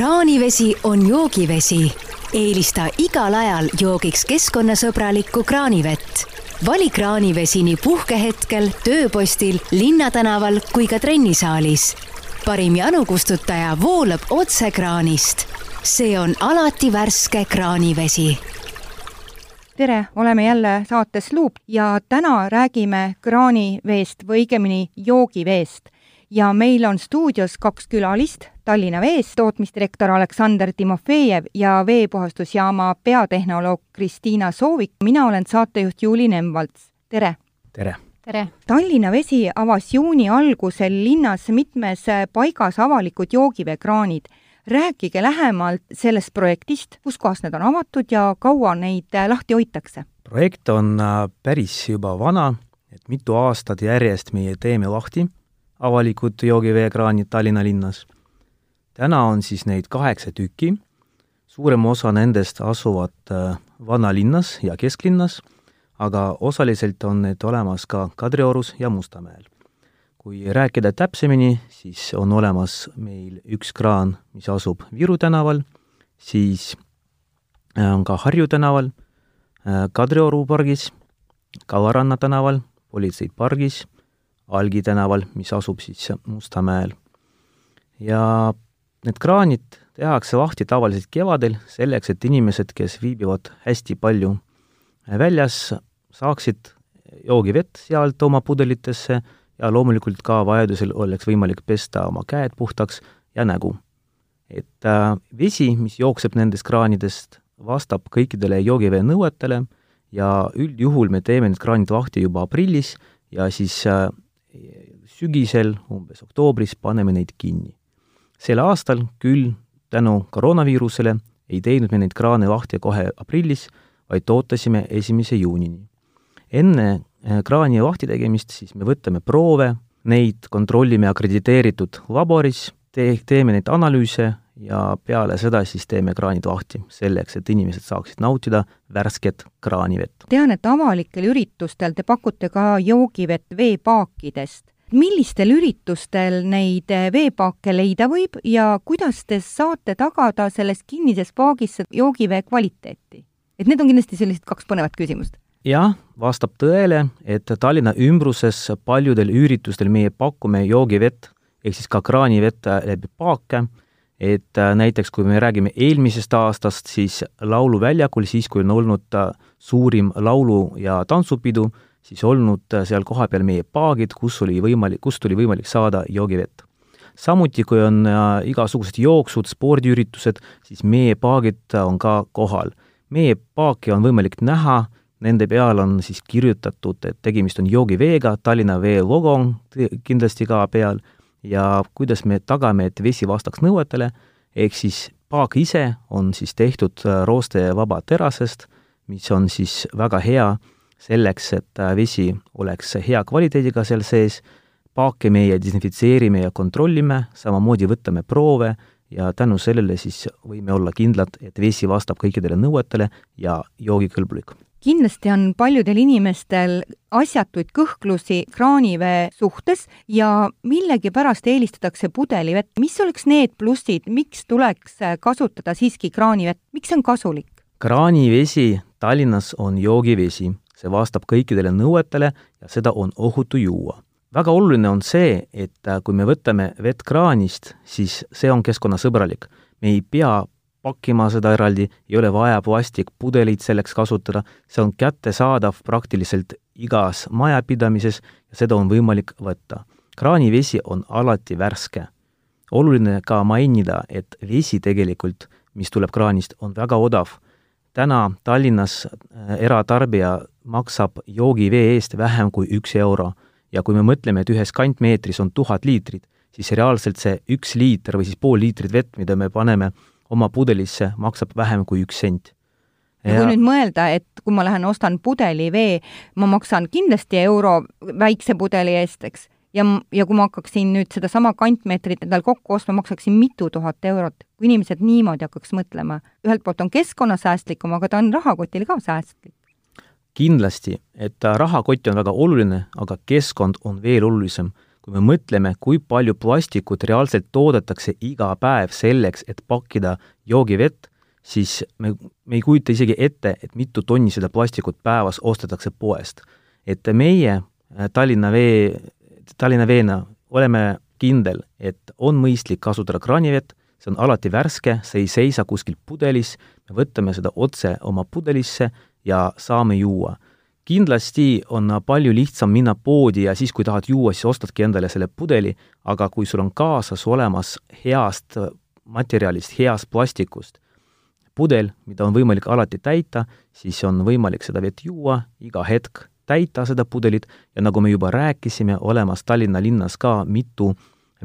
kraanivesi on joogivesi. eelista igal ajal joogiks keskkonnasõbralikku kraanivett. vali kraanivesi nii puhkehetkel, tööpostil, linnatänaval kui ka trennisaalis. parim janukustutaja voolab otse kraanist. see on alati värske kraanivesi tere, oleme jälle saates Luup ja täna räägime kraaniveest või õigemini joogiveest. Ja meil on stuudios kaks külalist, Tallinna Vees tootmisdirektor Aleksandr Timofejev ja veepuhastusjaama peatehnoloog Kristiina Soovik. mina olen saatejuht Juuli Nemvalts, tere! tere! tere! Tallinna Vesi avas juuni algusel linnas mitmes paigas avalikud joogiveekraanid rääkige lähemalt sellest projektist, kus kohas need on avatud ja kaua neid lahti hoitakse? projekt on äh, päris juba vana, et mitu aastat järjest meie teeme lahti avalikud joogiveekraanid Tallinna linnas. täna on siis neid kaheksa tükki, suurem osa nendest asuvad äh, vanalinnas ja kesklinnas, aga osaliselt on need olemas ka Kadriorus ja Mustamäel kui rääkida täpsemini, siis on olemas meil üks kraan, mis asub Viru tänaval, siis äh, on ka Harju tänaval, äh, Kadrioru pargis, Kavaranna tänaval, politseipargis, Algi tänaval, mis asub siis Mustamäel. ja need kraanid tehakse lahti tavaliselt kevadel, selleks et inimesed, kes viibivad hästi palju väljas, saaksid joogivett sealt oma pudelitesse ja loomulikult ka vajadusel oleks võimalik pesta oma käed puhtaks ja nägu. et äh, vesi, mis jookseb nendest kraanidest, vastab kõikidele joogivee nõuetele ja üldjuhul me teeme need kraanid lahti juba aprillis ja siis äh, sügisel, umbes oktoobris, paneme neid kinni. sel aastal küll tänu koroonaviirusele ei teinud me neid kraane lahti kohe aprillis, vaid ootasime esimese juunini. enne Äh, kraani lahti tegemist, siis me võtame proove, neid kontrollime akrediteeritud laboris, tee, teeme neid analüüse ja peale seda siis teeme kraanid lahti, selleks et inimesed saaksid nautida värsket kraanivett. tean, et avalikel üritustel te pakute ka joogivett veepaakidest. millistel üritustel neid veepaake leida võib ja kuidas te saate tagada selles kinnises paagis joogivee kvaliteeti? et need on kindlasti sellised kaks põnevat küsimust jah, vastab tõele, et Tallinna ümbruses paljudel üritustel meie pakume joogivett ehk siis ka kraanivett läbi paake, et äh, näiteks kui me räägime eelmisest aastast, siis Lauluväljakul, siis kui on olnud äh, suurim laulu- ja tantsupidu, siis olnud äh, seal kohapeal meie paagid, kus oli võimalik, kust oli võimalik saada joogivett. samuti, kui on igasugused jooksud, spordiüritused, siis meie paagid on ka kohal. meie paaki on võimalik näha Nende peal on siis kirjutatud, et tegemist on joogiveega, Tallinna Vee logo on kindlasti ka peal ja kuidas me tagame, et vesi vastaks nõuetele, ehk siis paak ise on siis tehtud äh, roostevaba terasest, mis on siis väga hea selleks, et äh, vesi oleks hea kvaliteediga seal sees, paake meie desinfitseerime ja kontrollime, samamoodi võtame proove ja tänu sellele siis võime olla kindlad, et vesi vastab kõikidele nõuetele ja joogikõlbulik kindlasti on paljudel inimestel asjatuid kõhklusi kraanivee suhtes ja millegipärast eelistatakse pudelivett. mis oleks need plussid, miks tuleks kasutada siiski kraanivett, miks see on kasulik? kraanivesi Tallinnas on joogivesi, see vastab kõikidele nõuetele ja seda on ohutu juua. väga oluline on see, et kui me võtame vett kraanist, siis see on keskkonnasõbralik. me ei pea pakkima seda eraldi, ei ole vaja plastikpudeleid selleks kasutada, see on kättesaadav praktiliselt igas majapidamises ja seda on võimalik võtta. kraanivesi on alati värske. oluline ka mainida, et vesi tegelikult, mis tuleb kraanist, on väga odav. täna Tallinnas äh, eratarbija maksab joogivee eest vähem kui üks euro ja kui me mõtleme, et ühes kantmeetris on tuhat liitrit, siis reaalselt see üks liiter või siis pool liitrit vett, mida me paneme oma pudelisse, maksab vähem kui üks sent. ja kui nüüd mõelda, et kui ma lähen ostan pudeli vee, ma maksan kindlasti euro väikse pudeli eest, eks, ja, ja kui ma hakkaksin nüüd sedasama kantmeetrit endale kokku ostma, maksaksin mitu tuhat eurot. kui inimesed niimoodi hakkaks mõtlema, ühelt poolt on keskkonnasäästlikum, aga ta on rahakotile ka säästlik. kindlasti, et rahakott on väga oluline, aga keskkond on veel olulisem. Kui me mõtleme, kui palju plastikut reaalselt toodetakse iga päev selleks, et pakkida joogivett, siis me, me ei kujuta isegi ette, et mitu tonni seda plastikut päevas ostetakse poest. et meie äh, Tallinna Vee, Tallinna Veena oleme kindel, et on mõistlik kasutada kraanivett, see on alati värske, see ei seisa kuskil pudelis, me võtame seda otse oma pudelisse ja saame juua. Kindlasti on palju lihtsam minna poodi ja siis, kui tahad juua, siis ostadki endale selle pudeli, aga kui sul on kaasas olemas heast materjalist, heast plastikust, pudel, mida on võimalik alati täita, siis on võimalik seda vett juua iga hetk, täita seda pudelit ja nagu me juba rääkisime, olemas Tallinna linnas ka mitu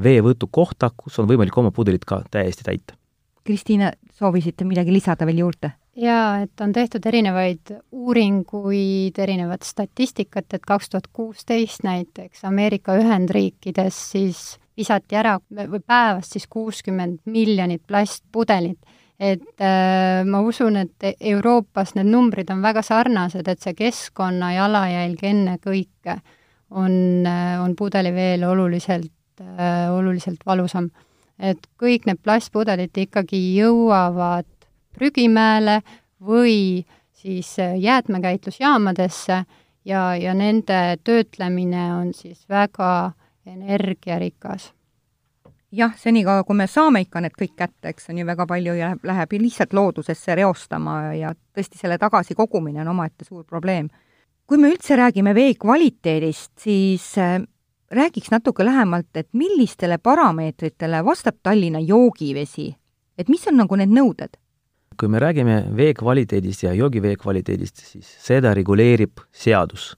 veevõtukohta, kus on võimalik oma pudelit ka täiesti täita. Kristiina, soovisite midagi lisada veel juurde? Jaa, et on tehtud erinevaid uuringuid, erinevat statistikat, et kaks tuhat kuusteist näiteks Ameerika Ühendriikides siis visati ära või päevas siis kuuskümmend miljonit plastpudelit et äh, ma usun, et Euroopas need numbrid on väga sarnased, et see keskkonna jalajälg ennekõike on äh,, on pudeliveel oluliselt äh,, oluliselt valusam. et kõik need plastpudelid ikkagi jõuavad prügimäele või siis äh, jäätmekäitlusjaamadesse ja, ja nende töötlemine on siis väga energiarikas jah, senikaua, kui me saame ikka need kõik kätte, eks on ju, väga palju läheb, läheb lihtsalt loodusesse reostama ja tõesti selle tagasikogumine on omaette suur probleem. kui me üldse räägime vee kvaliteedist, siis äh, räägiks natuke lähemalt, et millistele parameetritele vastab Tallinna joogivesi, et mis on nagu need nõuded? Kui me räägime vee kvaliteedist ja joogivee kvaliteedist, siis seda reguleerib seadus.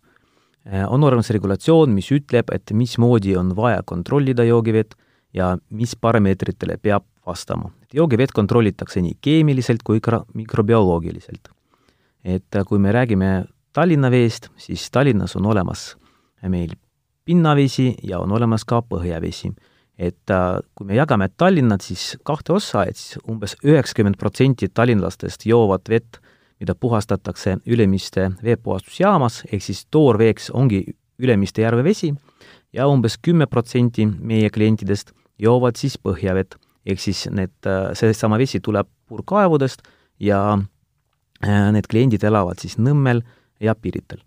Äh, on olemas regulatsioon, mis ütleb, et mismoodi on vaja kontrollida joogivett ja mis parameetritele peab vastama. joogivett kontrollitakse nii keemiliselt kui ka mikrobioloogiliselt. et äh, kui me räägime Tallinna veest, siis Tallinnas on olemas meil pinnavesi ja on olemas ka põhjavesi. Et äh, kui me jagame Tallinnat siis kahte ossa, et siis umbes üheksakümmend protsenti tallinlastest joovad vett, mida puhastatakse Ülemiste veepuhastusjaamas, ehk siis toorveeks ongi Ülemiste järve vesi, ja umbes kümme protsenti meie klientidest joovad siis põhjavett, ehk siis need, äh, seesama vesi tuleb puurkaevudest ja äh, need kliendid elavad siis Nõmmel ja Pirital.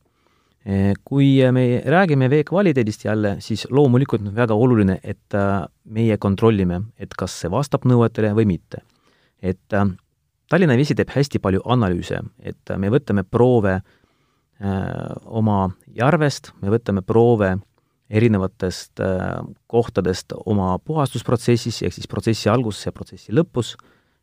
Äh, kui me räägime vee kvaliteedist jälle, siis loomulikult on väga oluline, et meie kontrollime, et kas see vastab nõuetele või mitte. et Tallinna Vesi teeb hästi palju analüüse, et me võtame proove oma järvest, me võtame proove erinevatest äh, kohtadest oma puhastusprotsessis, ehk siis protsessi alguses ja protsessi lõpus,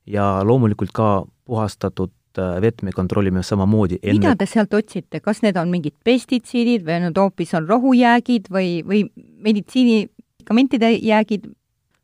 ja loomulikult ka puhastatud äh, vett me kontrollime samamoodi enne mida te sealt otsite, kas need on mingid pestitsiidid või need hoopis on rohujäägid või, või meditsiinikamentide jäägid,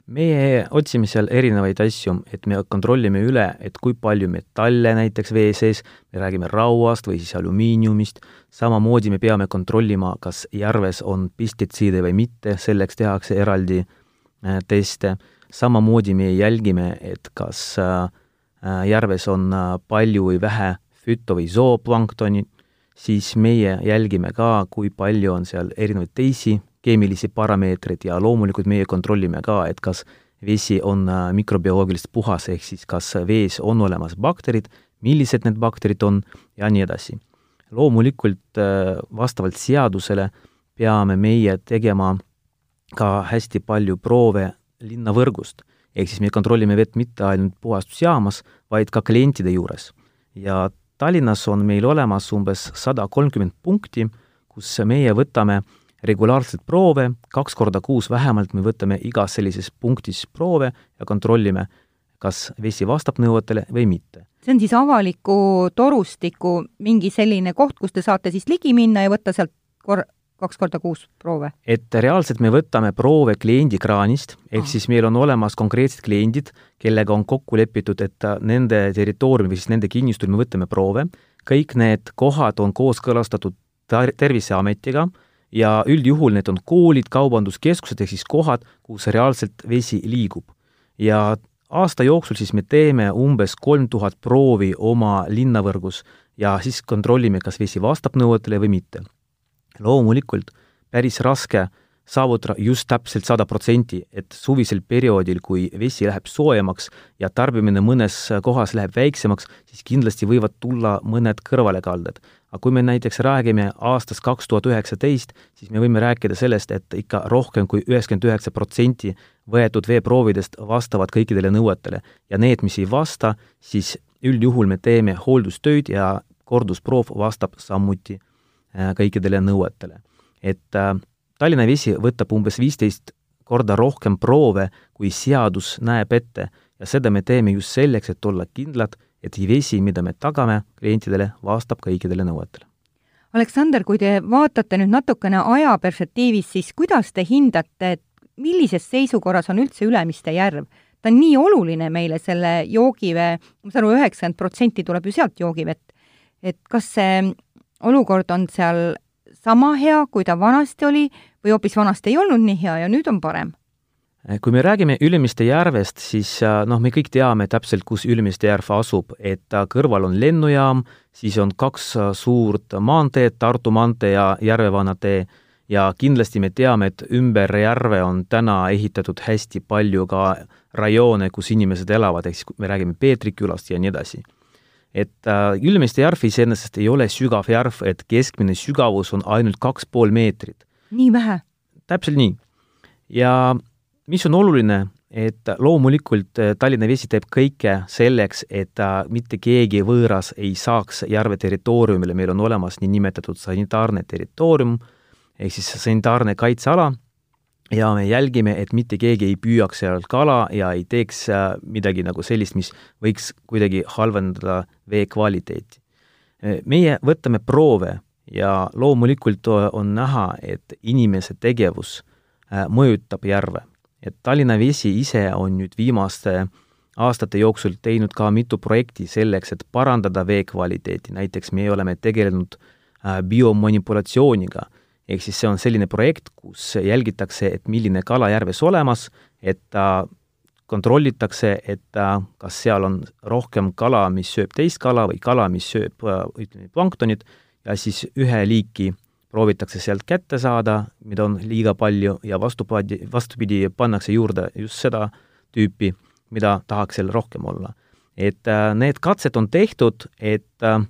meie otsime seal erinevaid asju, et me kontrollime üle, et kui palju metalle näiteks vee sees, me räägime rauast või siis alumiiniumist, samamoodi me peame kontrollima, kas järves on pestitsiide või mitte, selleks tehakse eraldi äh, teste, samamoodi me jälgime, et kas äh, äh, järves on palju või vähe füto- või zooplanktoni, siis meie jälgime ka, kui palju on seal erinevaid teisi keemilisi parameetreid ja loomulikult meie kontrollime ka, et kas vesi on äh, mikrobioloogiliselt puhas, ehk siis kas vees on olemas bakterid, millised need bakterid on ja nii edasi. loomulikult äh, vastavalt seadusele peame meie tegema ka hästi palju proove linnavõrgust, ehk siis me kontrollime vett mitte ainult puhastusjaamas, vaid ka klientide juures. ja Tallinnas on meil olemas umbes sada kolmkümmend punkti, kus meie võtame regulaarselt proove, kaks korda kuus vähemalt me võtame igas sellises punktis proove ja kontrollime, kas vesi vastab nõuetele või mitte. see on siis avaliku torustiku mingi selline koht, kus te saate siis ligi minna ja võtta sealt kor-, kaks korda kuus proove? et reaalselt me võtame proove kliendi kraanist, ehk siis meil on olemas konkreetsed kliendid, kellega on kokku lepitud, et nende territooriumil või siis nende kinnistul me võtame proove, kõik need kohad on kooskõlastatud Terviseametiga, ja üldjuhul need on koolid, kaubanduskeskused ehk siis kohad, kus reaalselt vesi liigub. ja aasta jooksul siis me teeme umbes kolm tuhat proovi oma linnavõrgus ja siis kontrollime, kas vesi vastab nõuetele või mitte. Loomulikult päris raske saavutada just täpselt sada protsenti, et suvisel perioodil, kui vesi läheb soojemaks ja tarbimine mõnes kohas läheb väiksemaks, siis kindlasti võivad tulla mõned kõrvalekalded. aga kui me näiteks räägime aastast kaks tuhat üheksateist, siis me võime rääkida sellest, et ikka rohkem kui üheksakümmend üheksa protsenti võetud veeproovidest vastavad kõikidele nõuetele ja need, mis ei vasta, siis üldjuhul me teeme hooldustöid ja kordusproov vastab samuti kõikidele nõuetele. et äh, Tallinna Vesi võtab umbes viisteist korda rohkem proove, kui seadus näeb ette ja seda me teeme just selleks, et olla kindlad, et vesi, mida me tagame klientidele, vastab kõikidele nõuetele. Aleksander, kui te vaatate nüüd natukene ajaperspektiivis, siis kuidas te hindate, et millises seisukorras on üldse Ülemiste järv? ta on nii oluline meile, selle joogivee, ma saan aru, üheksakümmend protsenti tuleb ju sealt joogivett. et kas see olukord on seal sama hea, kui ta vanasti oli või hoopis vanasti ei olnud nii hea ja nüüd on parem? kui me räägime Ülemiste järvest, siis äh, noh, me kõik teame täpselt, kus Ülemiste järv asub, et kõrval on lennujaam, siis on kaks äh, suurt maanteed, Tartu maantee ja Järvevana tee, ja kindlasti me teame, et ümber järve on täna ehitatud hästi palju ka rajoone, kus inimesed elavad, ehk siis me räägime Peetri külast ja nii edasi et äh, Ülemiste järv iseenesest ei ole sügav järv, et keskmine sügavus on ainult kaks pool meetrit. nii vähe? täpselt nii. ja mis on oluline, et loomulikult äh, Tallinna Vesi teeb kõike selleks, et äh, mitte keegi võõras ei saaks järve territooriumile, meil on olemas niinimetatud sanitaarne territoorium, ehk siis sanitaarne kaitseala ja me jälgime, et mitte keegi ei püüaks seal kala ja ei teeks äh, midagi nagu sellist, mis võiks kuidagi halvendada vee kvaliteeti. Äh, meie võtame proove ja loomulikult on näha, et inimese tegevus äh, mõjutab järve. et Tallinna Vesi ise on nüüd viimaste aastate jooksul teinud ka mitu projekti selleks, et parandada vee kvaliteeti, näiteks me oleme tegelenud biomanipulatsiooniga ehk siis see on selline projekt, kus jälgitakse, et milline kala järves olemas, et ta kontrollitakse, et kas seal on rohkem kala, mis sööb teist kala või kala, mis sööb, ütleme, planktonit, ja siis ühe liiki proovitakse sealt kätte saada, mida on liiga palju, ja vastupidi, vastupidi, pannakse juurde just seda tüüpi, mida tahaks seal rohkem olla. et äh, need katsed on tehtud, et äh,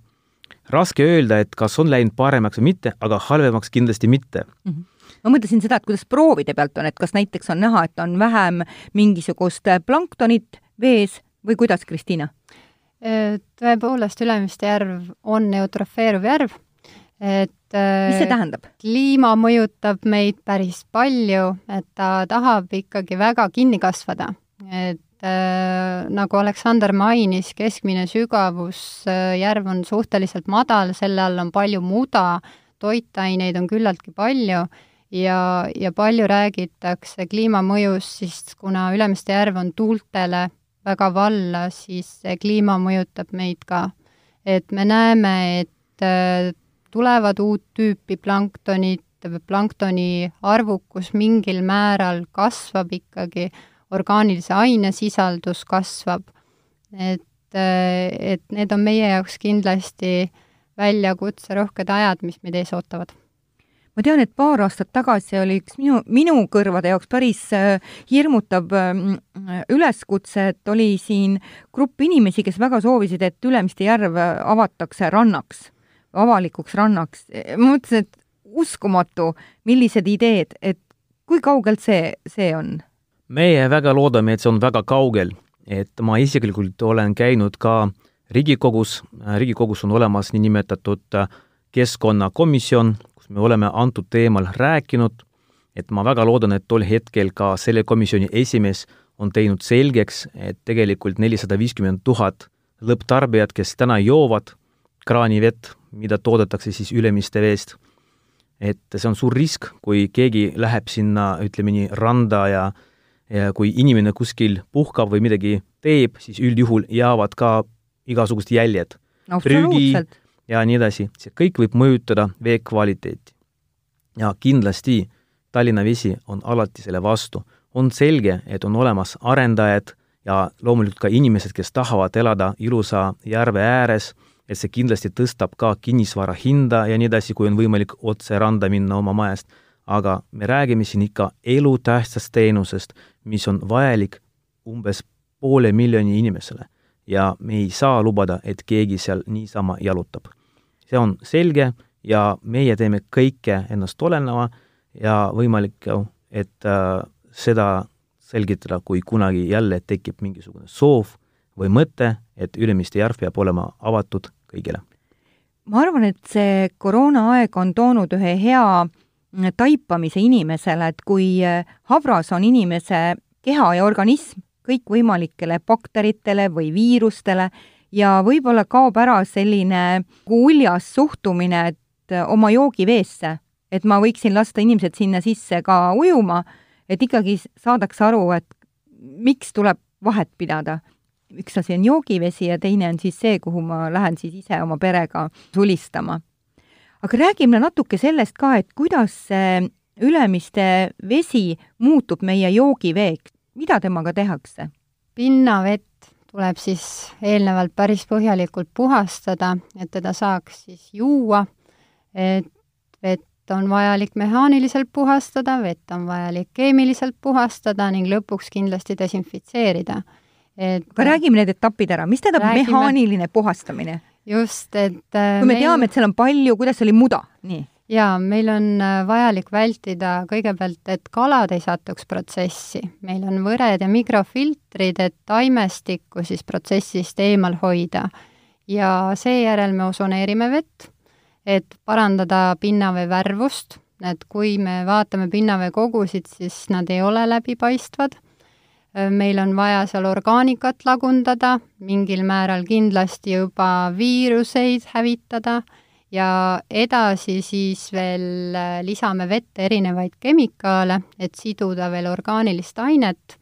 raske öelda, et kas on läinud paremaks või mitte, aga halvemaks kindlasti mitte mm. -hmm ma mõtlesin seda, et kuidas proovide pealt on, et kas näiteks on näha, et on vähem mingisugust planktonit vees või kuidas, Kristiina? tõepoolest, Ülemiste järv on eutrofeeruv järv, et mis see tähendab? kliima mõjutab meid päris palju, et ta tahab ikkagi väga kinni kasvada. et Äh, nagu Aleksander mainis, keskmine sügavus, äh, järv on suhteliselt madal, selle all on palju muda, toitaineid on küllaltki palju ja, ja palju räägitakse kliimamõjust, siis kuna Ülemiste järv on tuultele väga valla, siis see kliima mõjutab meid ka. et me näeme, et äh, tulevad uut tüüpi planktonit, planktoni arvukus mingil määral kasvab ikkagi orgaanilise aine sisaldus kasvab. et, et need on meie jaoks kindlasti väljakutserohked ajad, mis meid ees ootavad ma tean, et paar aastat tagasi oli üks minu, minu kõrvade jaoks päris äh, hirmutav äh, üleskutse, et oli siin grupp inimesi, kes väga soovisid, et Ülemiste järv avatakse rannaks, avalikuks rannaks. ma mõtlesin, et uskumatu, millised ideed, et kui kaugelt see, see on? Meie väga loodame, et see on väga kaugel, et ma isiklikult olen käinud ka Riigikogus, Riigikogus on olemas niinimetatud keskkonnakomisjon, kus me oleme antud teemal rääkinud, et ma väga loodan, et tol hetkel ka selle komisjoni esimees on teinud selgeks, et tegelikult nelisada viiskümmend tuhat lõpptarbijat, kes täna joovad kraanivett, mida toodetakse siis Ülemiste veest, et see on suur risk, kui keegi läheb sinna, ütleme nii, randa ja ja kui inimene kuskil puhkab või midagi teeb, siis üldjuhul jäävad ka igasugused jäljed. prügi ja nii edasi, see kõik võib mõjutada vee kvaliteeti. ja kindlasti Tallinna Vesi on alati selle vastu. on selge, et on olemas arendajad ja loomulikult ka inimesed, kes tahavad elada ilusa järve ääres, et see kindlasti tõstab ka kinnisvara hinda ja nii edasi, kui on võimalik otse randa minna oma majast aga me räägime siin ikka elutähtsast teenusest, mis on vajalik umbes poole miljoni inimesele ja me ei saa lubada, et keegi seal niisama jalutab. see on selge ja meie teeme kõike ennast oleneva ja võimalik, et äh, seda selgitada, kui kunagi jälle tekib mingisugune soov või mõte, et Ülemiste järv peab olema avatud kõigile. ma arvan, et see koroonaaeg on toonud ühe hea taipamise inimesele, et kui habras on inimese keha ja organism kõikvõimalikele bakteritele või viirustele ja võib-olla kaob ära selline uljas suhtumine, et oma joogiveesse, et ma võiksin lasta inimesed sinna sisse ka ujuma, et ikkagi saadakse aru, et miks tuleb vahet pidada. üks asi on joogivesi ja teine on siis see, kuhu ma lähen siis ise oma perega sulistama. Aga räägime natuke sellest ka, et kuidas see Ülemiste vesi muutub meie joogiveeks, mida temaga tehakse? pinnavett tuleb siis eelnevalt päris põhjalikult puhastada, et teda saaks siis juua, et vett on vajalik mehaaniliselt puhastada, vett on vajalik keemiliselt puhastada ning lõpuks kindlasti desinfitseerida. et aga räägime need etapid ära, mis tähendab räägime... mehaaniline puhastamine? Just, et kui me meil... teame, et seal on palju, kuidas oli muda, nii jaa, meil on äh, vajalik vältida kõigepealt, et kalad ei satuks protsessi. meil on võred ja mikrofiltrid, et taimestikku siis protsessist eemal hoida. ja seejärel me osoneerime vett, et parandada pinnavee värvust, et kui me vaatame pinnavee kogusid, siis nad ei ole läbipaistvad. Meil on vaja seal orgaanikat lagundada, mingil määral kindlasti juba viiruseid hävitada ja edasi siis veel äh, lisame vette erinevaid kemikaale, et siduda veel orgaanilist ainet.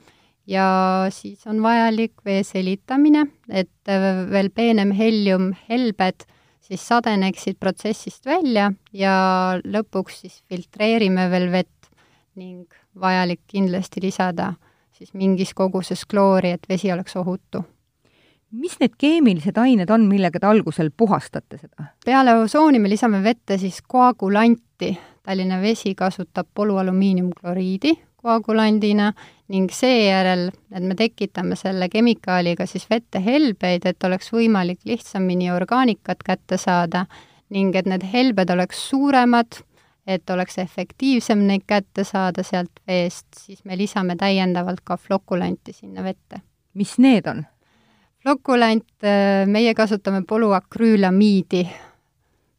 Ja siis on vajalik vee selitamine, et äh, veel peenem heliumhelbed siis sadeneksid protsessist välja ja lõpuks siis filtreerime veel vett ning vajalik kindlasti lisada siis mingis koguses kloori, et vesi oleks ohutu mis need keemilised ained on, millega te algusel puhastate seda? peale osooni me lisame vette siis koagulanti. Tallinna Vesi kasutab polüalumiiniumkloriidi koagulandina ning seejärel, et me tekitame selle kemikaaliga siis vette helbeid, et oleks võimalik lihtsamini orgaanikat kätte saada ning et need helbed oleks suuremad, et oleks efektiivsem neid kätte saada sealt veest, siis me lisame täiendavalt ka flokulanti sinna vette. mis need on? Lokulant, äh, meie kasutame polüakrüülamiidi,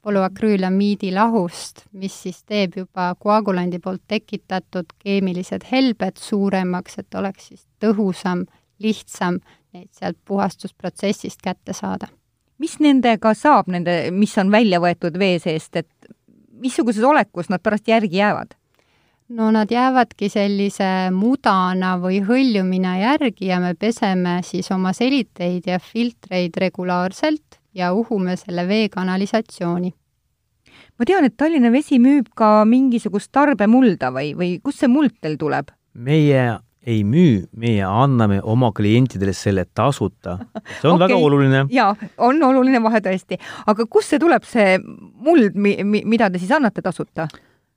polüakrüülamiidi lahust, mis siis teeb juba koagulandi poolt tekitatud keemilised helbed suuremaks, et oleks siis tõhusam, lihtsam neid sealt puhastusprotsessist kätte saada. mis nendega saab, nende, mis on välja võetud vee seest, et missuguses olekus nad pärast järgi jäävad? no nad jäävadki sellise mudana või hõljumina järgi ja me peseme siis oma seliteid ja filtreid regulaarselt ja uhume selle vee kanalisatsiooni. ma tean, et Tallinna Vesi müüb ka mingisugust tarbemulda või, või kust see muld teil tuleb? meie ei müü, meie anname oma klientidele selle tasuta. see on okay. väga oluline. jaa, on oluline vahe tõesti. aga kust see tuleb, see muld, mi-, mi-, mida te siis annate tasuta?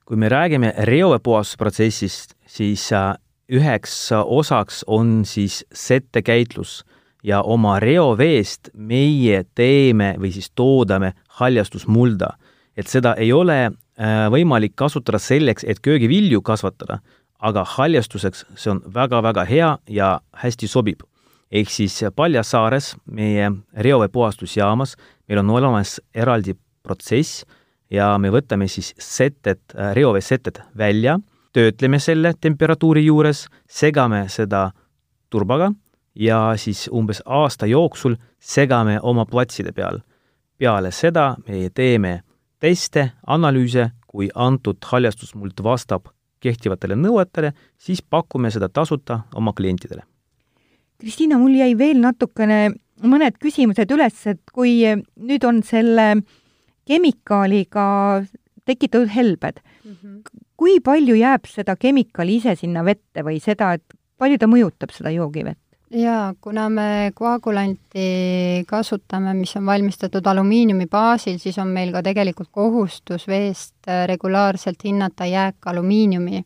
kui me räägime reoveepuhastusprotsessist, siis äh, üheks osaks on siis settekäitlus ja oma reoveest meie teeme või siis toodame haljastusmulda. et seda ei ole äh, võimalik kasutada selleks, et köögivilju kasvatada, aga haljastuseks see on väga-väga hea ja hästi sobib. ehk siis Paljasaares, meie reoveepuhastusjaamas, meil on olemas eraldi protsess, ja me võtame siis seted, äh, reoveeseted välja, töötleme selle temperatuuri juures, segame seda turbaga ja siis umbes aasta jooksul segame oma platside peal. peale seda me teeme teste, analüüse, kui antud haljastusmuld vastab kehtivatele nõuetele, siis pakume seda tasuta oma klientidele. Kristiina, mul jäi veel natukene mõned küsimused üles, et kui nüüd on selle kemikaaliga tekitatud helbed mm. -hmm. kui palju jääb seda kemikaali ise sinna vette või seda, et palju ta mõjutab seda joogivett? Jaa, kuna me koagulanti kasutame, mis on valmistatud alumiiniumi baasil, siis on meil ka tegelikult kohustus veest äh, regulaarselt hinnata jääkalumiiniumi.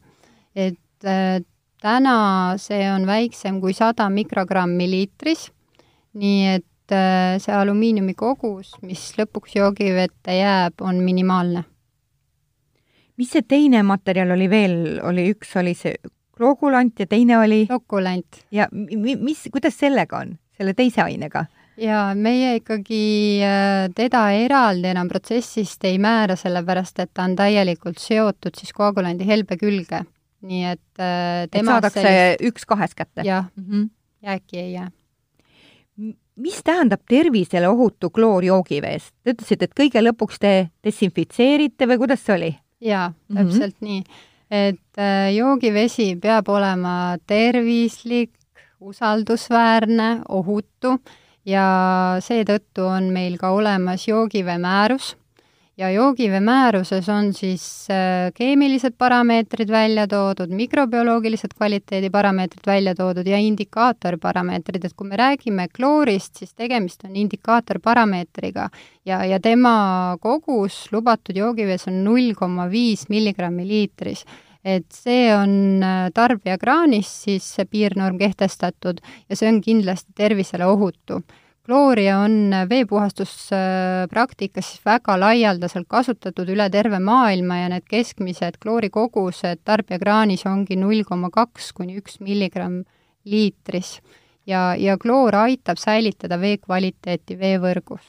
et äh, täna see on väiksem kui sada mikrogrammi liitris, nii et äh, see alumiiniumi kogus, mis lõpuks joogivette jääb, on minimaalne. mis see teine materjal oli veel, oli üks oli see loogulant ja teine oli? lokulant. ja mi-, mis, kuidas sellega on, selle teise ainega? jaa, meie ikkagi äh, teda eraldi enam protsessist ei määra, sellepärast et ta on täielikult seotud siis koagulandi helbe külge. nii et äh, et saadakse sellist... üks kahest kätte? jah mm -hmm., jääki ei jää. mis tähendab tervisele ohutu kloor joogiveest? Te ütlesite, et kõige lõpuks te desinfitseerite või kuidas see oli? jaa, täpselt mm -hmm. nii et äh, joogivesi peab olema tervislik, usaldusväärne, ohutu ja seetõttu on meil ka olemas joogivee määrus ja joogivee määruses on siis äh, keemilised parameetrid välja toodud, mikrobioloogilised kvaliteediparameetrid välja toodud ja indikaatorparameetrid, et kui me räägime kloorist, siis tegemist on indikaatorparameetriga ja, ja tema kogus lubatud joogivees on null koma viis milligrammi liitris. Et see on äh, tarbijakraanis siis see piirnorm kehtestatud ja see on kindlasti tervisele ohutu kloori on veepuhastuspraktikas siis väga laialdaselt kasutatud üle terve maailma ja need keskmised kloorikogused tarbijakraanis ongi null koma kaks kuni üks milligramm liitris. ja, ja kloor aitab säilitada vee kvaliteeti veevõrgus.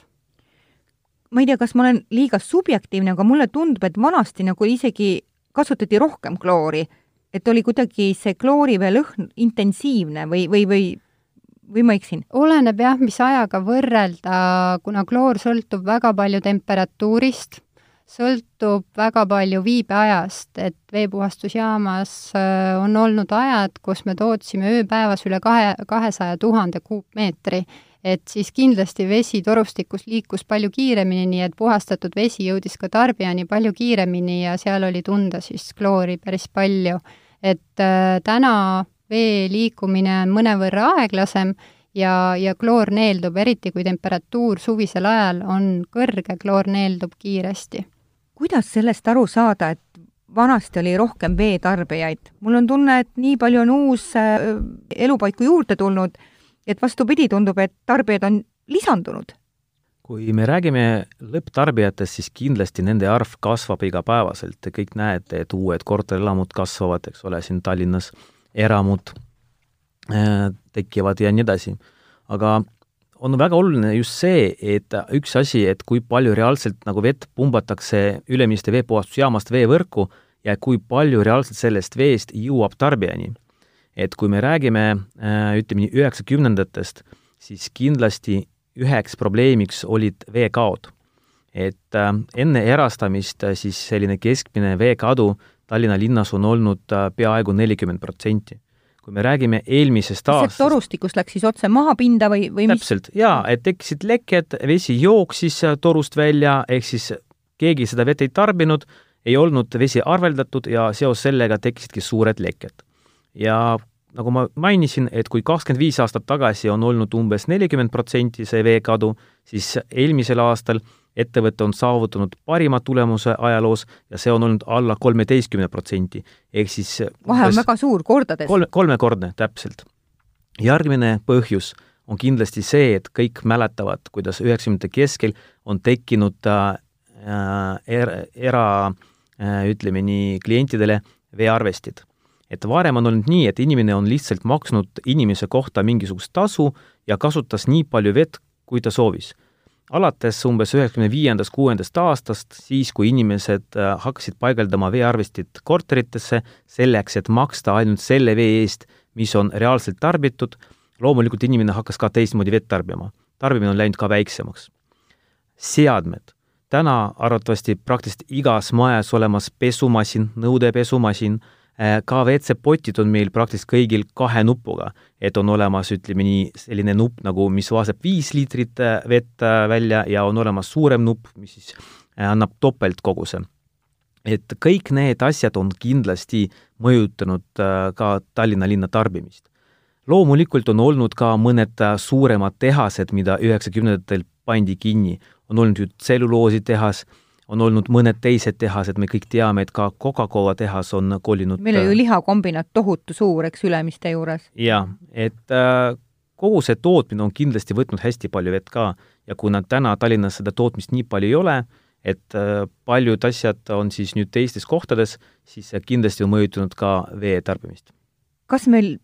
ma ei tea, kas ma olen liiga subjektiivne, aga mulle tundub, et vanasti nagu isegi kasutati rohkem kloori, et oli kuidagi see kloorivee lõhn intensiivne või, või, või või ma eksin? oleneb jah, mis ajaga võrrelda, kuna kloor sõltub väga palju temperatuurist, sõltub väga palju viibeajast, et veepuhastusjaamas äh, on olnud ajad, kus me tootsime ööpäevas üle kahe, kahesaja tuhande kuupmeetri, et siis kindlasti vesi torustikus liikus palju kiiremini, nii et puhastatud vesi jõudis ka tarbijani palju kiiremini ja seal oli tunda siis kloori päris palju. et äh, täna vee liikumine on mõnevõrra aeglasem ja, ja kloor neeldub, eriti kui temperatuur suvisel ajal on kõrge, kloor neeldub kiiresti. kuidas sellest aru saada, et vanasti oli rohkem veetarbijaid? mul on tunne, et nii palju on uus äh, elupaiku juurde tulnud, et vastupidi, tundub, et tarbijaid on lisandunud kui me räägime lõpptarbijatest, siis kindlasti nende arv kasvab igapäevaselt, te kõik näete, et uued korterelamud kasvavad, eks ole, siin Tallinnas eramud äh, tekivad ja nii edasi. aga on väga oluline just see, et üks asi, et kui palju reaalselt nagu vett pumbatakse Ülemiste veepuhastusjaamast veevõrku ja kui palju reaalselt sellest veest jõuab tarbijani. et kui me räägime äh, ütleme nii, üheksakümnendatest, siis kindlasti üheks probleemiks olid veekaod. et äh, enne erastamist siis selline keskmine veekadu Tallinna linnas on olnud äh, peaaegu nelikümmend protsenti. kui me räägime eelmisest aastast torustikust läks siis otse mahapinda või, või mis? täpselt, jaa, et tekkisid lekked, vesi jooksis äh, torust välja, ehk siis keegi seda vett ei tarbinud, ei olnud vesi arveldatud ja seos sellega tekkisidki suured lekked. ja nagu ma mainisin, et kui kakskümmend viis aastat tagasi on olnud umbes nelikümmend protsenti see veekadu, siis eelmisel aastal ettevõte on saavutanud parima tulemuse ajaloos ja see on olnud alla kolmeteistkümne protsendi, ehk siis vahe on väga suur, kordades? kolme, kolmekordne, täpselt. järgmine põhjus on kindlasti see, et kõik mäletavad, kuidas üheksakümnendate keskel on tekkinud äh, er, era äh, ütleme nii, klientidele veearvestid. et varem on olnud nii, et inimene on lihtsalt maksnud inimese kohta mingisugust tasu ja kasutas nii palju vett, kui ta soovis alates umbes üheksakümne viiendast, kuuendast aastast, siis kui inimesed äh, hakkasid paigaldama veearvestit korteritesse selleks, et maksta ainult selle vee eest, mis on reaalselt tarbitud, loomulikult inimene hakkas ka teistmoodi vett tarbima. tarbimine on läinud ka väiksemaks. seadmed. täna arvatavasti praktiliselt igas majas olemas pesumasin, nõudepesumasin, Äh, ka WC-potid on meil praktiliselt kõigil kahe nupuga, et on olemas, ütleme nii, selline nupp nagu, mis vaaseb viis liitrit äh, vett äh, välja ja on olemas suurem nupp, mis siis annab topeltkoguse. et kõik need asjad on kindlasti mõjutanud ka Tallinna linna tarbimist. loomulikult on olnud ka mõned suuremad tehased, mida üheksakümnendatel pandi kinni. on olnud ju tselluloositehas, on olnud mõned teised tehased, me kõik teame, et ka Coca-Cola tehas on kolinud meil oli ju lihakombinaat tohutu suur, eks, Ülemiste juures. jaa, et äh, kogu see tootmine on kindlasti võtnud hästi palju vett ka ja kuna täna Tallinnas seda tootmist nii palju ei ole, et äh, paljud asjad on siis nüüd teistes kohtades, siis see kindlasti on mõjutanud ka vee tarbimist. kas meil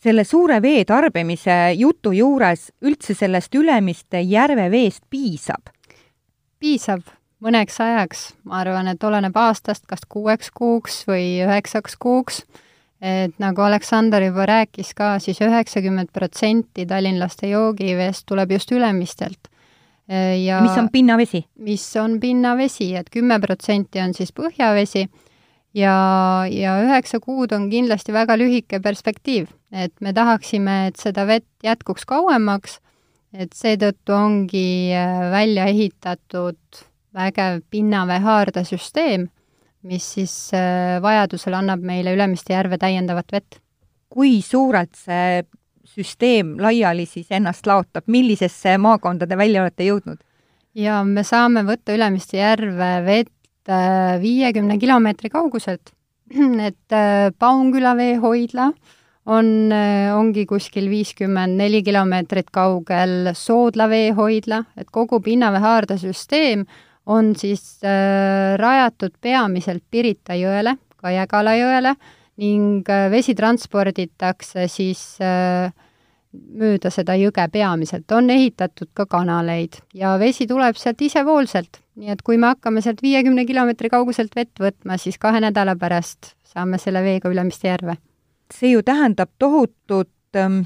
selle suure vee tarbimise jutu juures üldse sellest Ülemiste järve veest piisab? piisab mõneks ajaks, ma arvan, et oleneb aastast, kas kuueks kuuks või üheksaks kuuks, et nagu Aleksander juba rääkis ka siis, siis üheksakümmend protsenti tallinlaste joogiveest tuleb just Ülemistelt. ja mis on pinnavesi? mis on pinnavesi, et kümme protsenti on siis põhjavesi ja, ja üheksa kuud on kindlasti väga lühike perspektiiv, et me tahaksime, et seda vett jätkuks kauemaks, et seetõttu ongi äh, välja ehitatud vägev pinnavee haardesüsteem, mis siis äh, vajadusel annab meile Ülemiste järve täiendavat vett. kui suurelt see süsteem laiali siis ennast laotab, millisesse maakonda te välja olete jõudnud? ja me saame võtta Ülemiste järve vett äh, viiekümne kilomeetri kauguselt, et äh, Paunküla veehoidla on, ongi kuskil viiskümmend neli kilomeetrit kaugel Soodla veehoidla, et kogu pinnavee haardesüsteem on siis äh, rajatud peamiselt Pirita jõele, ka Jägala jõele ning äh, vesi transporditakse siis äh, mööda seda jõge peamiselt, on ehitatud ka kanaleid ja vesi tuleb sealt isevoolselt, nii et kui me hakkame sealt viiekümne kilomeetri kauguselt vett võtma, siis kahe nädala pärast saame selle veega Ülemiste järve. see ju tähendab tohutut ähm,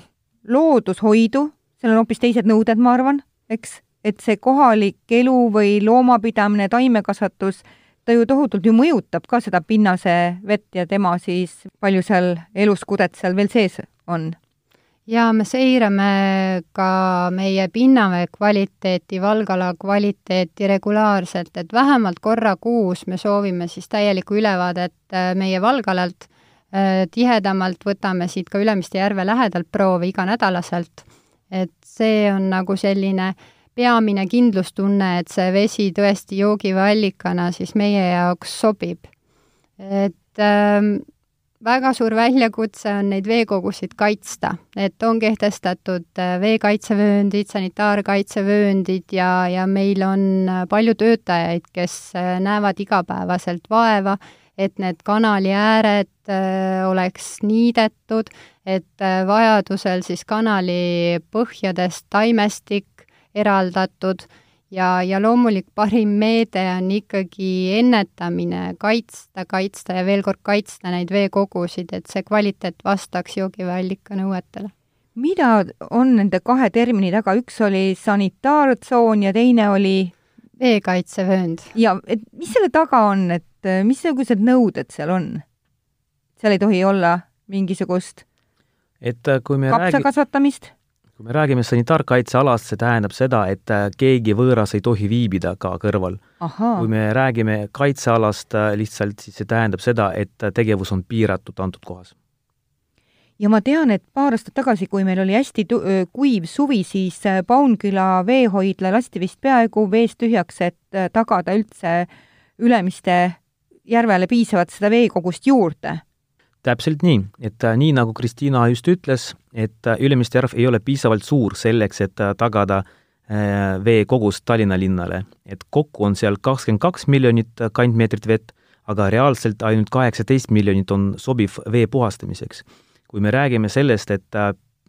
loodushoidu, seal on hoopis teised nõuded, ma arvan, eks, et see kohalik elu või loomapidamine, taimekasvatus, ta ju tohutult ju mõjutab ka seda pinnase vett ja tema siis, palju seal eluskudet seal veel sees on? jaa, me seirame ka meie pinnavee kvaliteeti, valgala kvaliteeti regulaarselt, et vähemalt korra kuus me soovime siis täielikku ülevaadet äh, meie valgalalt, äh, tihedamalt võtame siit ka Ülemiste järve lähedalt proove iganädalaselt, et see on nagu selline äh, peamine kindlustunne, et see vesi tõesti joogiveeallikana siis meie jaoks sobib. et ähm, väga suur väljakutse on neid veekogusid kaitsta, et on kehtestatud äh, veekaitsevööndid, sanitaarkaitsevööndid ja, ja meil on äh, palju töötajaid, kes äh, näevad igapäevaselt vaeva, et need kanali ääred äh, oleks niidetud, et äh, vajadusel siis kanali põhjadest taimestik eraldatud ja, ja loomulik parim meede on ikkagi ennetamine, kaitsta, kaitsta ja veel kord kaitsta neid veekogusid, et see kvaliteet vastaks joogiveeallika nõuetele. mida on nende kahe termini taga, üks oli sanitaartsoon ja teine oli veekaitsevöönd. ja et mis selle taga on, et missugused nõuded seal on? seal ei tohi olla mingisugust et kui me kapsa räägi... kasvatamist? Kui me räägime sanitaarkaitsealast, see tähendab seda, et äh, keegi võõras ei tohi viibida ka kõrval. kui me räägime kaitsealast äh, lihtsalt, siis see tähendab seda, et äh, tegevus on piiratud antud kohas. ja ma tean, et paar aastat tagasi, kui meil oli hästi tu-, kuiv suvi, siis Paunküla veehoidla lasti vist peaaegu veest tühjaks, et tagada üldse Ülemiste järvele piisavalt seda veekogust juurde täpselt nii, et äh, nii, nagu Kristiina just ütles, et äh, Ülemiste järv ei ole piisavalt suur selleks, et äh, tagada veekogust Tallinna linnale. et kokku on seal kakskümmend kaks miljonit kantmeetrit vett, aga reaalselt ainult kaheksateist miljonit on sobiv vee puhastamiseks. kui me räägime sellest, et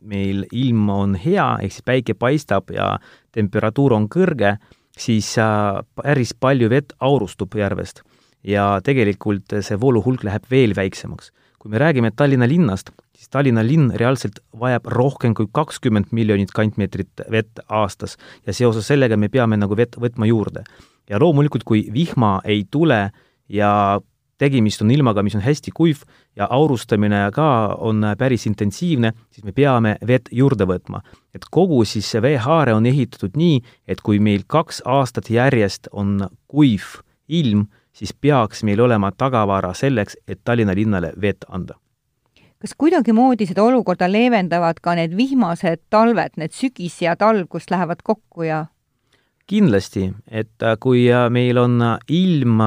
meil ilm on hea, ehk siis päike paistab ja temperatuur on kõrge, siis päris palju vett aurustub järvest ja tegelikult see vooluhulk läheb veel väiksemaks kui me räägime Tallinna linnast, siis Tallinna linn reaalselt vajab rohkem kui kakskümmend miljonit kantmeetrit vett aastas ja seoses sellega me peame nagu vett võtma juurde. ja loomulikult, kui vihma ei tule ja tegemist on ilmaga, mis on hästi kuiv ja aurustamine ka on päris intensiivne, siis me peame vett juurde võtma. et kogu siis see veehaare on ehitatud nii, et kui meil kaks aastat järjest on kuiv ilm, siis peaks meil olema tagavara selleks, et Tallinna linnale vett anda. kas kuidagimoodi seda olukorda leevendavad ka need vihmased talved, need sügis ja talv, kus lähevad kokku ja kindlasti, et äh, kui äh, meil on äh, ilm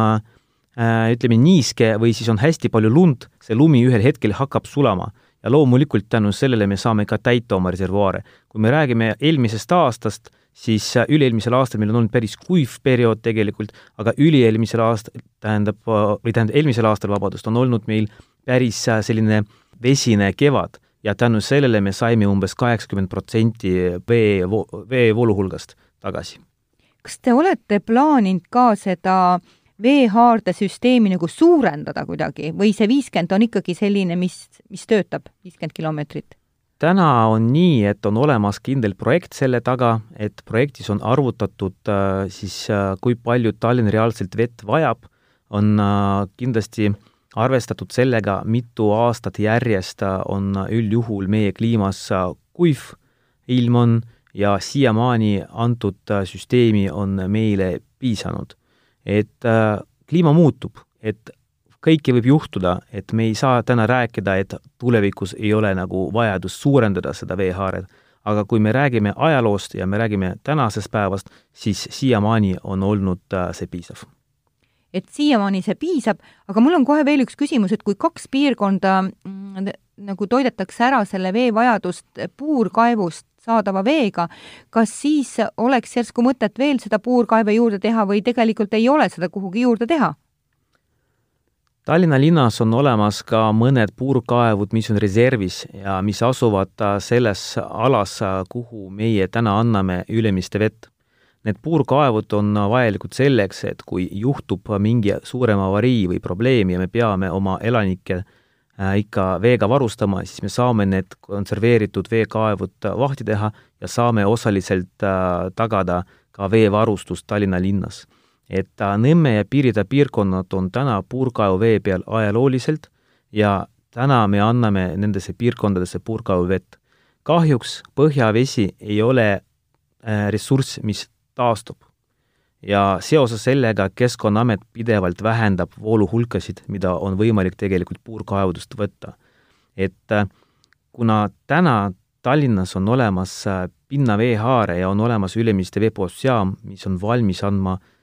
ütleme niiske või siis on hästi palju lund, see lumi ühel hetkel hakkab sulama ja loomulikult tänu sellele me saame ka täita oma reservuaare. kui me räägime eelmisest aastast, siis üle-eelmisel aastal meil on olnud päris kuiv periood tegelikult, aga üle-eelmisel aastal, tähendab, või tähendab, eelmisel aastal, vabandust, on olnud meil päris selline vesine kevad ja tänu sellele me saime umbes kaheksakümmend protsenti vee, veevoolu hulgast tagasi kas te olete plaaninud ka seda veehaardesüsteemi nagu suurendada kuidagi või see viiskümmend on ikkagi selline, mis, mis töötab, viiskümmend kilomeetrit? Täna on nii, et on olemas kindel projekt selle taga, et projektis on arvutatud äh, siis, äh, kui palju Tallinn reaalselt vett vajab, on äh, kindlasti arvestatud sellega, mitu aastat järjest on üldjuhul meie kliimas kuiv ilm on ja siiamaani antud süsteemi on meile piisanud. et kliima muutub, et kõike võib juhtuda, et me ei saa täna rääkida, et tulevikus ei ole nagu vajadust suurendada seda veehaaret, aga kui me räägime ajaloost ja me räägime tänasest päevast, siis siiamaani on olnud äh, see piisav et siiamaani see piisab, aga mul on kohe veel üks küsimus, et kui kaks piirkonda mm, nagu toidetakse ära selle veevajadust puurkaevust saadava veega, kas siis oleks järsku mõtet veel seda puurkaeve juurde teha või tegelikult ei ole seda kuhugi juurde teha? Tallinna linnas on olemas ka mõned puurkaevud, mis on reservis ja mis asuvad äh, selles alas, äh, kuhu meie täna anname ülemiste vett. Need puurkaevud on vajalikud selleks, et kui juhtub mingi suurem avarii või probleem ja me peame oma elanikke äh, ikka veega varustama, siis me saame need konserveeritud veekaevud vahti teha ja saame osaliselt tagada ka veevarustust Tallinna linnas. Et Nõmme ja Pirita piirkonnad on täna puurkaevuvee peal ajalooliselt ja täna me anname nendesse piirkondadesse puurkaevuvett. kahjuks põhjavesi ei ole ressurss, mis taastub ja seoses sellega Keskkonnaamet pidevalt vähendab vooluhulkasid, mida on võimalik tegelikult puurkaevudest võtta. et äh, kuna täna Tallinnas on olemas äh, pinnaveehaare ja on olemas Ülemiste veepuhastusjaam, mis on valmis andma äh,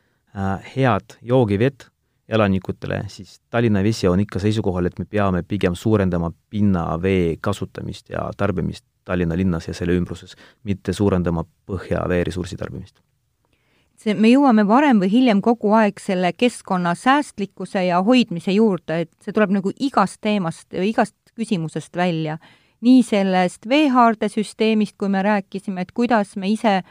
head joogivett elanikutele, siis Tallinna Vesi on ikka seisukohal, et me peame pigem suurendama pinnavee kasutamist ja tarbimist Tallinna linnas ja selle ümbruses, mitte suurendama põhjaveeressursi tarbimist see, me jõuame varem või hiljem kogu aeg selle keskkonna säästlikkuse ja hoidmise juurde, et see tuleb nagu igast teemast, igast küsimusest välja. nii sellest veehaardesüsteemist, kui me rääkisime, et kuidas me ise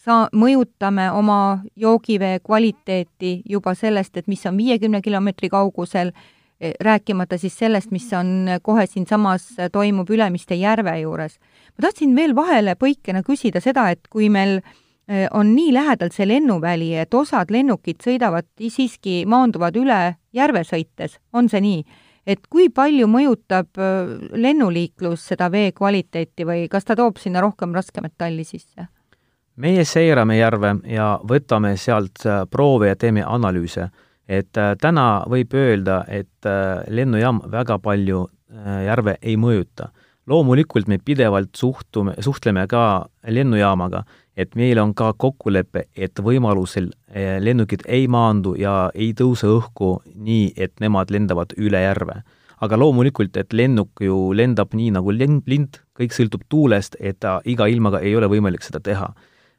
saa-, mõjutame oma joogivee kvaliteeti juba sellest, et mis on viiekümne kilomeetri kaugusel, e, rääkimata siis sellest, mis on kohe siinsamas, toimub Ülemiste järve juures. ma tahtsin veel vahele põikena küsida seda, et kui meil Äh, on nii lähedalt see lennuväli, et osad lennukid sõidavad siiski, maanduvad üle järve sõites, on see nii? et kui palju mõjutab äh, lennuliiklus seda vee kvaliteeti või kas ta toob sinna rohkem raskemetalli sisse? Meie seirame järve ja võtame sealt äh, proove ja teeme analüüse. et täna võib öelda, et lennujaam väga palju järve ei mõjuta. loomulikult me pidevalt suhtume, suhtleme ka lennujaamaga et meil on ka kokkulepe, et võimalusel lennukid ei maandu ja ei tõuse õhku nii, et nemad lendavad üle järve. aga loomulikult, et lennuk ju lendab nii nagu lend, lind, kõik sõltub tuulest, et iga ilmaga ei ole võimalik seda teha.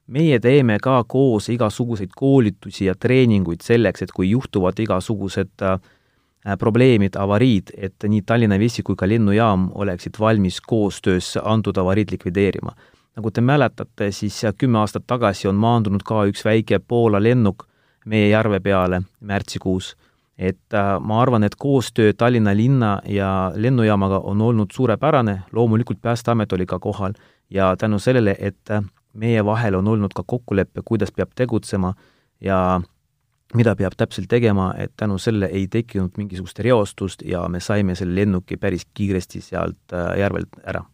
Meie teeme ka koos igasuguseid koolitusi ja treeninguid selleks, et kui juhtuvad igasugused äh, probleemid, avariid, et nii Tallinna Vesi kui ka lennujaam oleksid valmis koostöös antud avariid likvideerima nagu te mäletate, siis kümme aastat tagasi on maandunud ka üks väike Poola lennuk meie järve peale märtsikuus. et äh, ma arvan, et koostöö Tallinna linna ja lennujaamaga on olnud suurepärane, loomulikult Päästeamet oli ka kohal ja tänu sellele, et äh, meie vahel on olnud ka kokkulepe, kuidas peab tegutsema ja mida peab täpselt tegema, et tänu sellele ei tekkinud mingisugust reostust ja me saime selle lennuki päris kiiresti sealt äh, järvelt ära.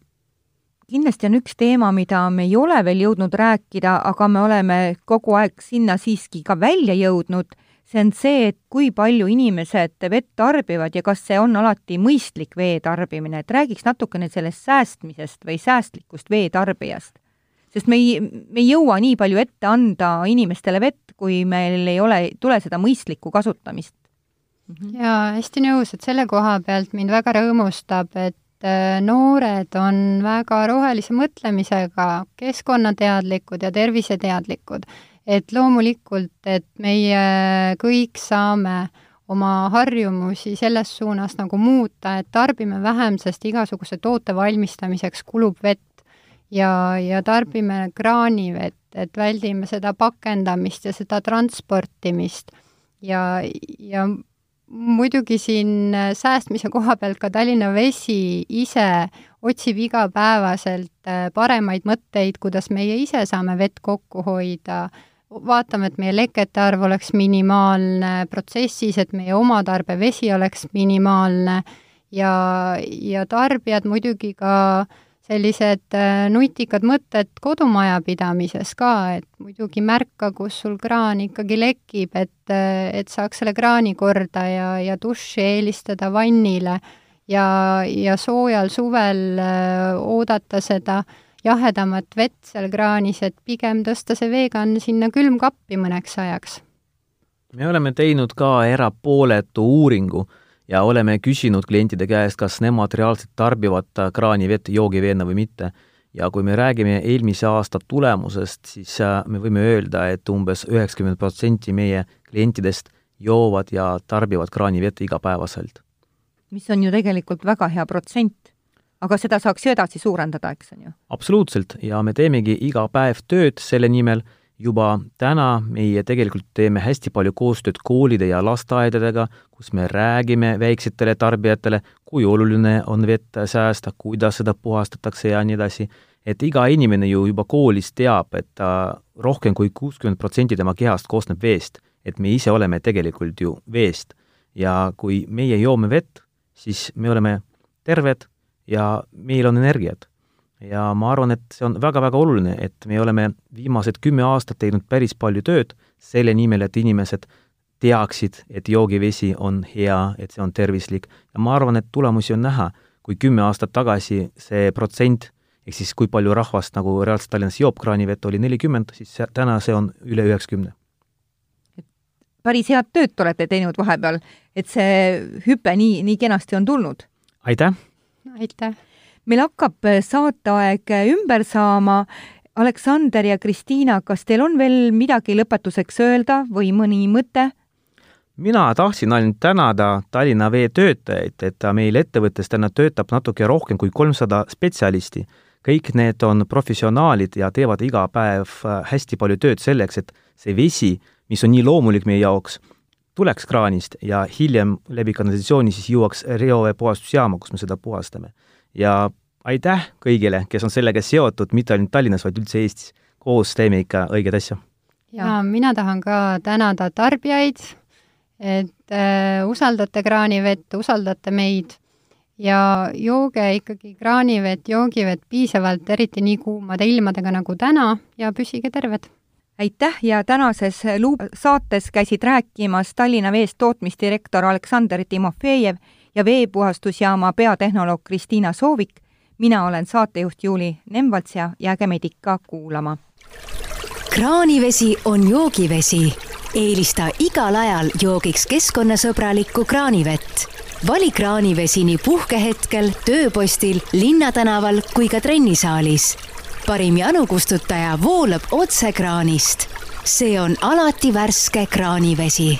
Kindlasti on üks teema, mida me ei ole veel jõudnud rääkida, aga me oleme kogu aeg sinna siiski ka välja jõudnud, see on see, et kui palju inimesed vett tarbivad ja kas see on alati mõistlik vee tarbimine, et räägiks natukene sellest säästmisest või säästlikust vee tarbijast. Sest me ei, me ei jõua nii palju ette anda inimestele vett, kui meil ei ole, tule seda mõistlikku kasutamist. Mhm. jaa, hästi nõus, et selle koha pealt mind väga rõõmustab, et äh, noored on väga rohelise mõtlemisega, keskkonnateadlikud ja terviseteadlikud et loomulikult, et meie kõik saame oma harjumusi selles suunas nagu muuta, et tarbime vähem, sest igasuguse toote valmistamiseks kulub vett ja, ja tarbime kraanivett, et väldime seda pakendamist ja seda transportimist. Ja, ja muidugi siin säästmise koha pealt ka Tallinna Vesi ise otsib igapäevaselt paremaid mõtteid, kuidas meie ise saame vett kokku hoida. Vaatame, et meie lekete arv oleks minimaalne protsessis, et meie oma tarbevesi oleks minimaalne. Ja, ja tarbijad muidugi ka sellised äh, nutikad mõtted kodumajapidamises ka, et muidugi märka, kus sul kraan ikkagi lekib, et, äh, et saaks selle kraani korda ja, ja duši eelistada vannile ja, ja soojal suvel äh, oodata seda jahedamat vett seal kraanis, et pigem tõsta see veekann sinna külmkappi mõneks ajaks. me oleme teinud ka erapooletu uuringu ja oleme küsinud klientide käest, kas nemad reaalselt tarbivad kraanivett joogiveena või mitte. ja kui me räägime eelmise aasta tulemusest, siis äh, me võime öelda, et umbes üheksakümmend protsenti meie klientidest joovad ja tarbivad kraanivett igapäevaselt. mis on ju tegelikult väga hea protsent aga seda saaks ju edasi suurendada, eks on ju? absoluutselt, ja me teemegi iga päev tööd selle nimel, juba täna meie tegelikult teeme hästi palju koostööd koolide ja lasteaedadega, kus me räägime väiksetele tarbijatele, kui oluline on vett säästa, kuidas seda puhastatakse ja nii edasi, et iga inimene ju juba koolis teab, et ta rohkem kui kuuskümmend protsenti tema kehast koosneb veest, et me ise oleme tegelikult ju veest. ja kui meie joome vett, siis me oleme terved, ja meil on energiat. Ja ma arvan, et see on väga-väga oluline, et me oleme viimased kümme aastat teinud päris palju tööd selle nimel, et inimesed teaksid, et joogivesi on hea, et see on tervislik ja ma arvan, et tulemusi on näha. kui kümme aastat tagasi see protsent, ehk siis kui palju rahvast nagu reaalselt Tallinnas joob kraanivett, oli nelikümmend, siis täna see on üle üheksakümne päris head tööd olete teinud vahepeal, et see hüpe nii, nii kenasti on tulnud. aitäh! aitäh! Meil hakkab äh, saateaeg äh, ümber saama. Aleksander ja Kristiina, kas teil on veel midagi lõpetuseks öelda või mõni mõte? mina tahtsin ainult tänada Tallinna Vee töötajaid, et meil ettevõttes täna töötab natuke rohkem kui kolmsada spetsialisti. kõik need on professionaalid ja teevad iga päev äh, hästi palju tööd selleks, et see vesi, mis on nii loomulik meie jaoks, tuleks kraanist ja hiljem läbi kanalisatsiooni siis jõuaks reoveepuhastusjaama, kus me seda puhastame. ja aitäh kõigile, kes on sellega seotud, mitte ainult Tallinnas, vaid üldse Eestis. koos teeme ikka õiget asja. ja mina tahan ka tänada tarbijaid, et äh, usaldate kraanivett, usaldate meid ja jooge ikkagi kraanivett, joogivett piisavalt, eriti nii kuumade ilmadega nagu täna ja püsige terved aitäh ja tänases Luup saates käisid rääkimas Tallinna Veest tootmisdirektor Aleksander Timofejev ja veepuhastusjaama peatehnoloog Kristiina Soovik. Mina olen saatejuht Juuli Nemvalts ja jääge meid ikka kuulama. kraanivesi on joogivesi. eelista igal ajal joogiks keskkonnasõbralikku kraanivett. vali kraanivesi nii puhkehetkel, tööpostil, linnatänaval kui ka trennisaalis parim janukustutaja voolab otse kraanist. see on alati värske kraanivesi